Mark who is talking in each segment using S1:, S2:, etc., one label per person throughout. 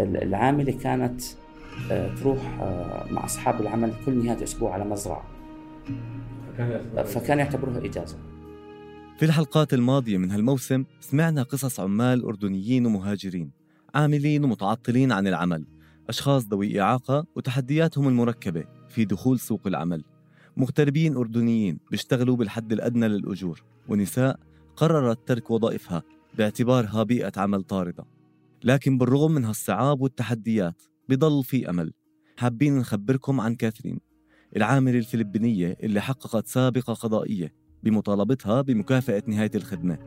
S1: العاملة كانت آه، تروح آه، مع أصحاب العمل كل نهاية أسبوع على مزرعة. فكان يعتبروها إجازة.
S2: في الحلقات الماضية من هالموسم سمعنا قصص عمال أردنيين ومهاجرين عاملين ومتعطلين عن العمل. أشخاص ذوي إعاقة وتحدياتهم المركبة في دخول سوق العمل. مغتربين أردنيين بيشتغلوا بالحد الأدنى للأجور ونساء قررت ترك وظائفها باعتبارها بيئة عمل طاردة. لكن بالرغم من هالصعاب والتحديات بضل في أمل. حابين نخبركم عن كاثرين العاملة الفلبينية اللي حققت سابقة قضائية بمطالبتها بمكافأة نهاية الخدمة.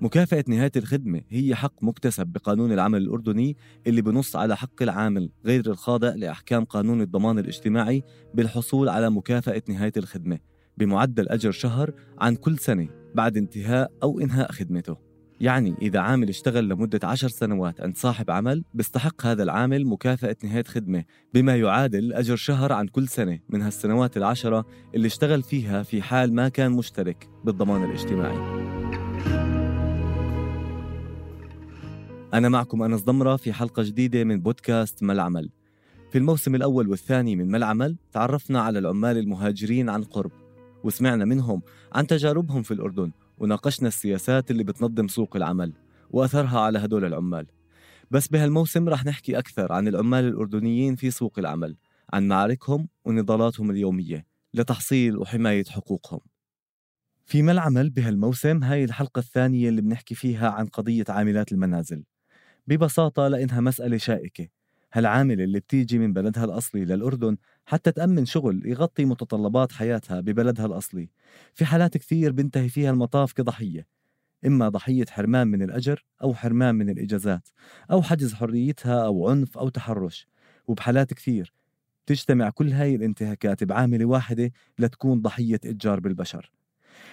S2: مكافأة نهاية الخدمة هي حق مكتسب بقانون العمل الأردني اللي بنص على حق العامل غير الخاضع لأحكام قانون الضمان الاجتماعي بالحصول على مكافأة نهاية الخدمة بمعدل أجر شهر عن كل سنة. بعد انتهاء أو إنهاء خدمته. يعني إذا عامل اشتغل لمدة عشر سنوات عند صاحب عمل بيستحق هذا العامل مكافأة نهاية خدمة بما يعادل أجر شهر عن كل سنة من هالسنوات العشرة اللي اشتغل فيها في حال ما كان مشترك بالضمان الاجتماعي. أنا معكم أنس ضمرة في حلقة جديدة من بودكاست ما العمل في الموسم الأول والثاني من ما العمل تعرفنا على العمال المهاجرين عن قرب. وسمعنا منهم عن تجاربهم في الأردن وناقشنا السياسات اللي بتنظم سوق العمل وأثرها على هدول العمال. بس بهالموسم رح نحكي أكثر عن العمال الأردنيين في سوق العمل عن معاركهم ونضالاتهم اليومية لتحصيل وحماية حقوقهم. في ما العمل بهالموسم هاي الحلقة الثانية اللي بنحكي فيها عن قضية عاملات المنازل ببساطة لأنها مسألة شائكة. هالعاملة اللي بتيجي من بلدها الأصلي للأردن حتى تأمن شغل يغطي متطلبات حياتها ببلدها الأصلي. في حالات كثير بنتهي فيها المطاف كضحية إما ضحية حرمان من الأجر أو حرمان من الإجازات أو حجز حريتها أو عنف أو تحرش. وبحالات كثير تجتمع كل هاي الانتهاكات بعاملة واحدة لتكون ضحية إتجار بالبشر.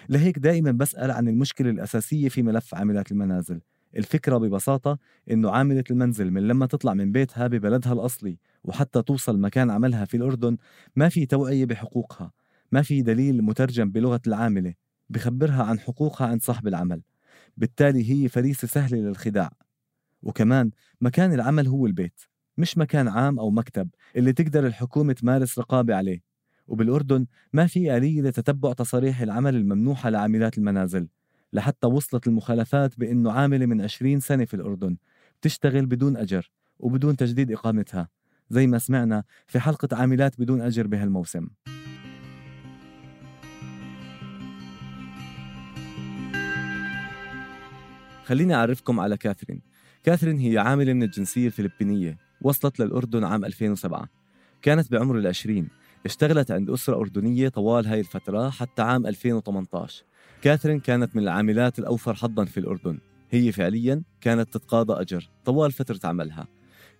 S2: لهيك دائما بسأل عن المشكلة الأساسية في ملف عاملات المنازل. الفكرة ببساطة إنه عاملة المنزل من لما تطلع من بيتها ببلدها الأصلي وحتى توصل مكان عملها في الأردن ما في توعية بحقوقها ما في دليل مترجم بلغة العاملة بخبرها عن حقوقها عند صاحب العمل. بالتالي هي فريسة سهلة للخداع. وكمان مكان العمل هو البيت مش مكان عام أو مكتب اللي تقدر الحكومة تمارس رقابة عليه. وبالأردن ما في آلية لتتبع تصاريح العمل الممنوحة لعاملات المنازل. لحتى وصلت المخالفات بأنه عاملة من 20 سنة في الأردن. بتشتغل بدون أجر وبدون تجديد إقامتها. زي ما سمعنا في حلقة عاملات بدون أجر بهالموسم. خليني أعرفكم على كاثرين. كاثرين هي عاملة من الجنسية الفلبينية وصلت للأردن عام 2007 كانت بعمر العشرين. اشتغلت عند أسرة أردنية طوال هاي الفترة حتى عام 2018 كاثرين كانت من العاملات الأوفر حظا في الأردن. هي فعليا كانت تتقاضى أجر طوال فترة عملها.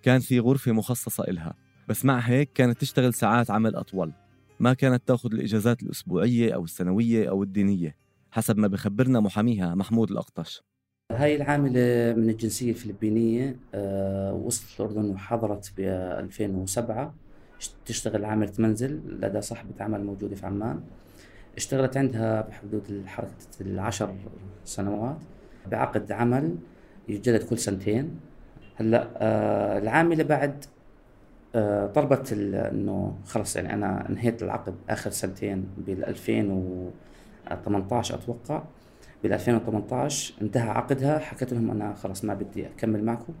S2: كان في غرفة مخصصة إلها بس مع هيك كانت تشتغل ساعات عمل أطول. ما كانت تأخذ الإجازات الأسبوعية أو السنوية أو الدينية حسب ما بخبرنا محاميها محمود الأقطش.
S1: هاي العاملة من الجنسية الفلبينية آه، وصلت الأردن وحضرت ب 2007 تشتغل عاملة منزل لدى صاحبة عمل موجودة في عمان. اشتغلت عندها بحدود حركة العشر سنوات بعقد عمل يتجدد كل سنتين. هلا آه العاملة بعد آه طلبت إنه خلص يعني أنا انهيت العقد آخر سنتين بال 2018 أتوقع. بال 2018 انتهى عقدها حكيت لهم أنا خلص ما بدي أكمل معكم.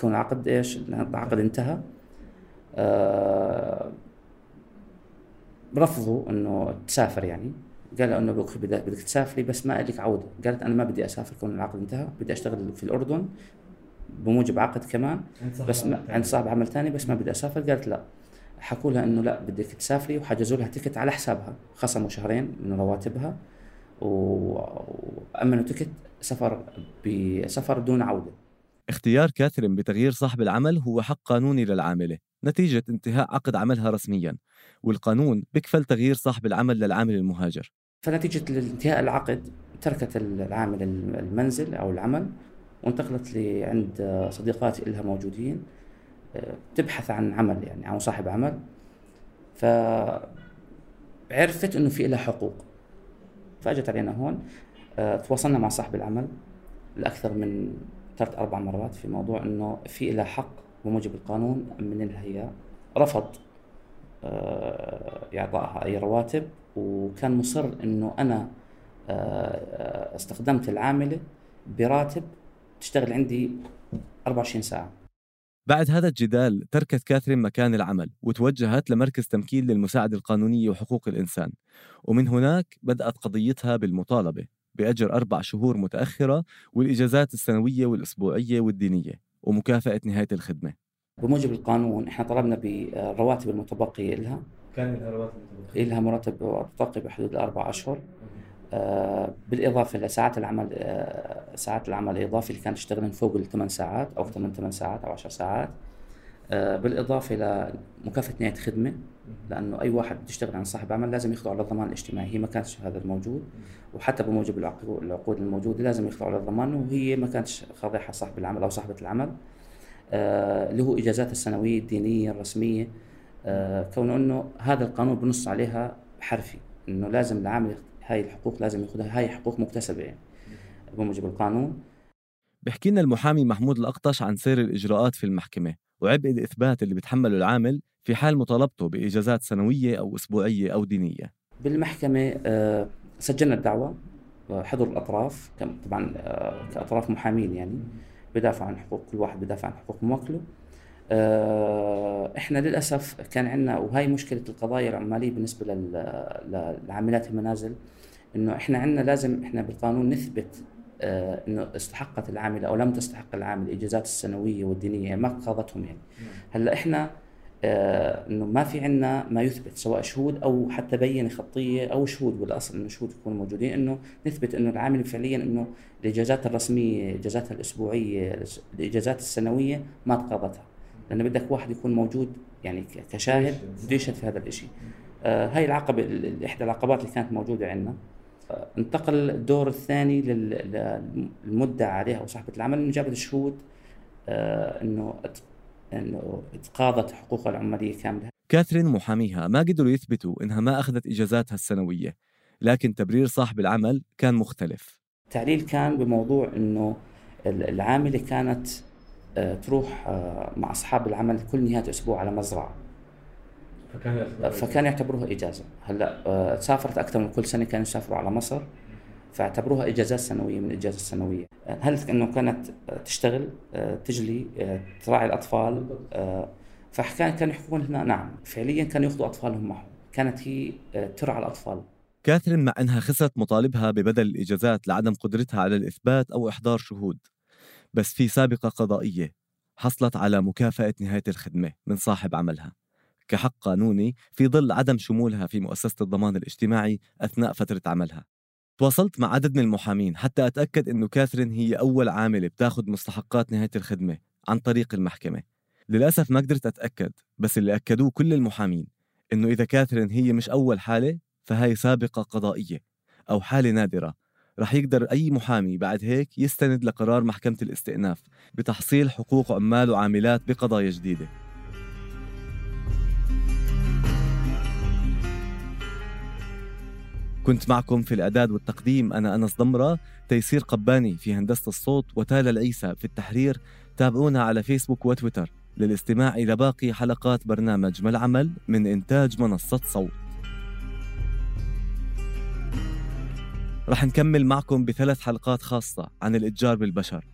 S1: كون العقد إيش؟ العقد انتهى. آه رفضوا إنه تسافر يعني. قالوا إنه بدك بدك تسافري بس ما لك عودة. قالت أنا ما بدي أسافر كون العقد انتهى. بدي أشتغل في الأردن بموجب عقد كمان. بس ما عند صاحب عمل ثاني بس ما بدي أسافر. قالت لا. حكوا لها إنه لا بدك تسافري وحجزوا لها تكت على حسابها. خصموا شهرين من رواتبها وأمنوا تكت سفر بسفر دون عودة.
S2: اختيار كاثرين بتغيير صاحب العمل هو حق قانوني للعاملة. نتيجة انتهاء عقد عملها رسميا والقانون بكفل تغيير صاحب العمل للعامل المهاجر.
S1: فنتيجة انتهاء العقد تركت العامل المنزل أو العمل وانتقلت لعند صديقات لها موجودين تبحث عن عمل يعني عن صاحب عمل. فعرفت إنه في لها حقوق. فأجت علينا هون تواصلنا مع صاحب العمل لأكثر من ثلاث أربع مرات في موضوع إنه في لها حق بموجب القانون من هي رفض أه إعطائها أي رواتب. وكان مصر إنه أنا أه استخدمت العاملة براتب تشتغل عندي 24 ساعة.
S2: بعد هذا الجدال تركت كاثرين مكان العمل وتوجهت لمركز تمكين للمساعدة القانونية وحقوق الإنسان. ومن هناك بدأت قضيتها بالمطالبة بأجر أربع شهور متأخرة والإجازات السنوية والأسبوعية والدينية. ومكافأة نهاية الخدمة.
S1: بموجب القانون إحنا طلبنا بالرواتب المتبقية لها
S2: كان لها رواتب متبقية؟
S1: لها مرتب متبقي بحدود الأربع أشهر. آه بالإضافة لساعات العمل آه ساعات العمل الإضافي اللي كانت تشتغل فوق الثمان ساعات أو ثمان ثمان ساعات أو عشر ساعات. آه بالإضافة لمكافأة نهاية خدمة لأنه أي واحد يشتغل عن صاحب عمل لازم يخضع للضمان الاجتماعي. هي ما كانتش هذا الموجود وحتى بموجب العقود الموجودة لازم يخضعوا للضمان وهي ما كانتش خاضعها صاحب العمل أو صاحبة العمل. آه اللي هو إجازات السنوية الدينية الرسمية. آه كونه أنه هذا القانون بنص عليها حرفي أنه لازم العامل هاي الحقوق لازم ياخذها هاي حقوق مكتسبة يعني بموجب القانون.
S2: بحكي لنا المحامي محمود الأقطش عن سير الإجراءات في المحكمة. وعبء الإثبات اللي بتحمله العامل في حال مطالبته بإجازات سنوية أو أسبوعية أو دينية.
S1: بالمحكمة آه، سجلنا الدعوة حضر الأطراف طبعا آه، كأطراف محامين يعني بدافع عن حقوق كل واحد بدافع عن حقوق موكله آه، إحنا للأسف كان عندنا وهي مشكلة القضايا العمالية بالنسبة للعاملات المنازل إنه إحنا عندنا لازم إحنا بالقانون نثبت إنه استحقت العاملة أو لم تستحق العامل الاجازات السنوية والدينية ما قاضتهم يعني هلأ إحنا آه، إنه ما في عندنا ما يثبت سواء شهود أو حتى بينة خطية أو شهود بالاصل إنه شهود يكونوا موجودين إنه نثبت إنه العامل فعليا إنه الإجازات الرسمية اجازاتها الأسبوعية الإجازات السنوية ما تقاضتها. لأن بدك واحد يكون موجود يعني كشاهد بده يشهد في هذا الشيء آه هاي العقبة إحدى العقبات اللي كانت موجودة عندنا آه انتقل الدور الثاني للمدعى عليها أو صاحبة العمل إنه جابت الشهود آه إنه إنه تقاضت حقوقها العمالية كاملة.
S2: كاثرين ومحاميها ما قدروا يثبتوا إنها ما أخذت إجازاتها السنوية لكن تبرير صاحب العمل كان مختلف.
S1: التعليل كان بموضوع إنه العاملة كانت آه، تروح آه، مع أصحاب العمل كل نهاية أسبوع على مزرعة. فكان يعتبروها فكان يعتبروها إجازة. هلأ آه، سافرت أكثر من كل سنة كانوا يسافروا على مصر فاعتبروها إجازات سنوية من الإجازة السنوية. هل إنه كانت تشتغل تجلي تراعي الأطفال فكان كانوا يحكون هنا نعم. فعليا كانوا يأخذوا أطفالهم معهم. كانت هي ترعى الأطفال.
S2: كاثرين مع إنها خسرت مطالبها ببدل الإجازات لعدم قدرتها على الإثبات أو إحضار شهود. بس في سابقة قضائية حصلت على مكافأة نهاية الخدمة من صاحب عملها. كحق قانوني في ظل عدم شمولها في مؤسسة الضمان الاجتماعي أثناء فترة عملها. تواصلت مع عدد من المحامين حتى أتأكد أنه كاثرين هي أول عاملة بتاخذ مستحقات نهاية الخدمة عن طريق المحكمة. للأسف ما قدرت أتأكد بس اللي أكدوه كل المحامين أنه إذا كاثرين هي مش أول حالة فهي سابقة قضائية أو حالة نادرة. رح يقدر أي محامي بعد هيك يستند لقرار محكمة الاستئناف بتحصيل حقوق عمال وعاملات بقضايا جديدة. كنت معكم في الإعداد والتقديم. أنا أنس ضمرة تيسير قباني في هندسة الصوت وتالا العيسى في التحرير. تابعونا على فيسبوك وتويتر للاستماع إلى باقي حلقات برنامج ما العمل من إنتاج منصة صوت. رح نكمل معكم بثلاث حلقات خاصة عن الإتجار بالبشر.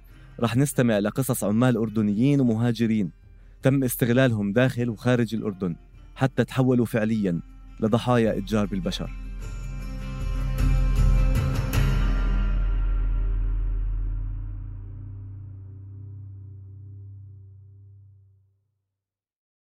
S2: رح نستمع لقصص عمال أردنيين ومهاجرين تم استغلالهم داخل وخارج الأردن حتى تحولوا فعليا لضحايا إتجار بالبشر.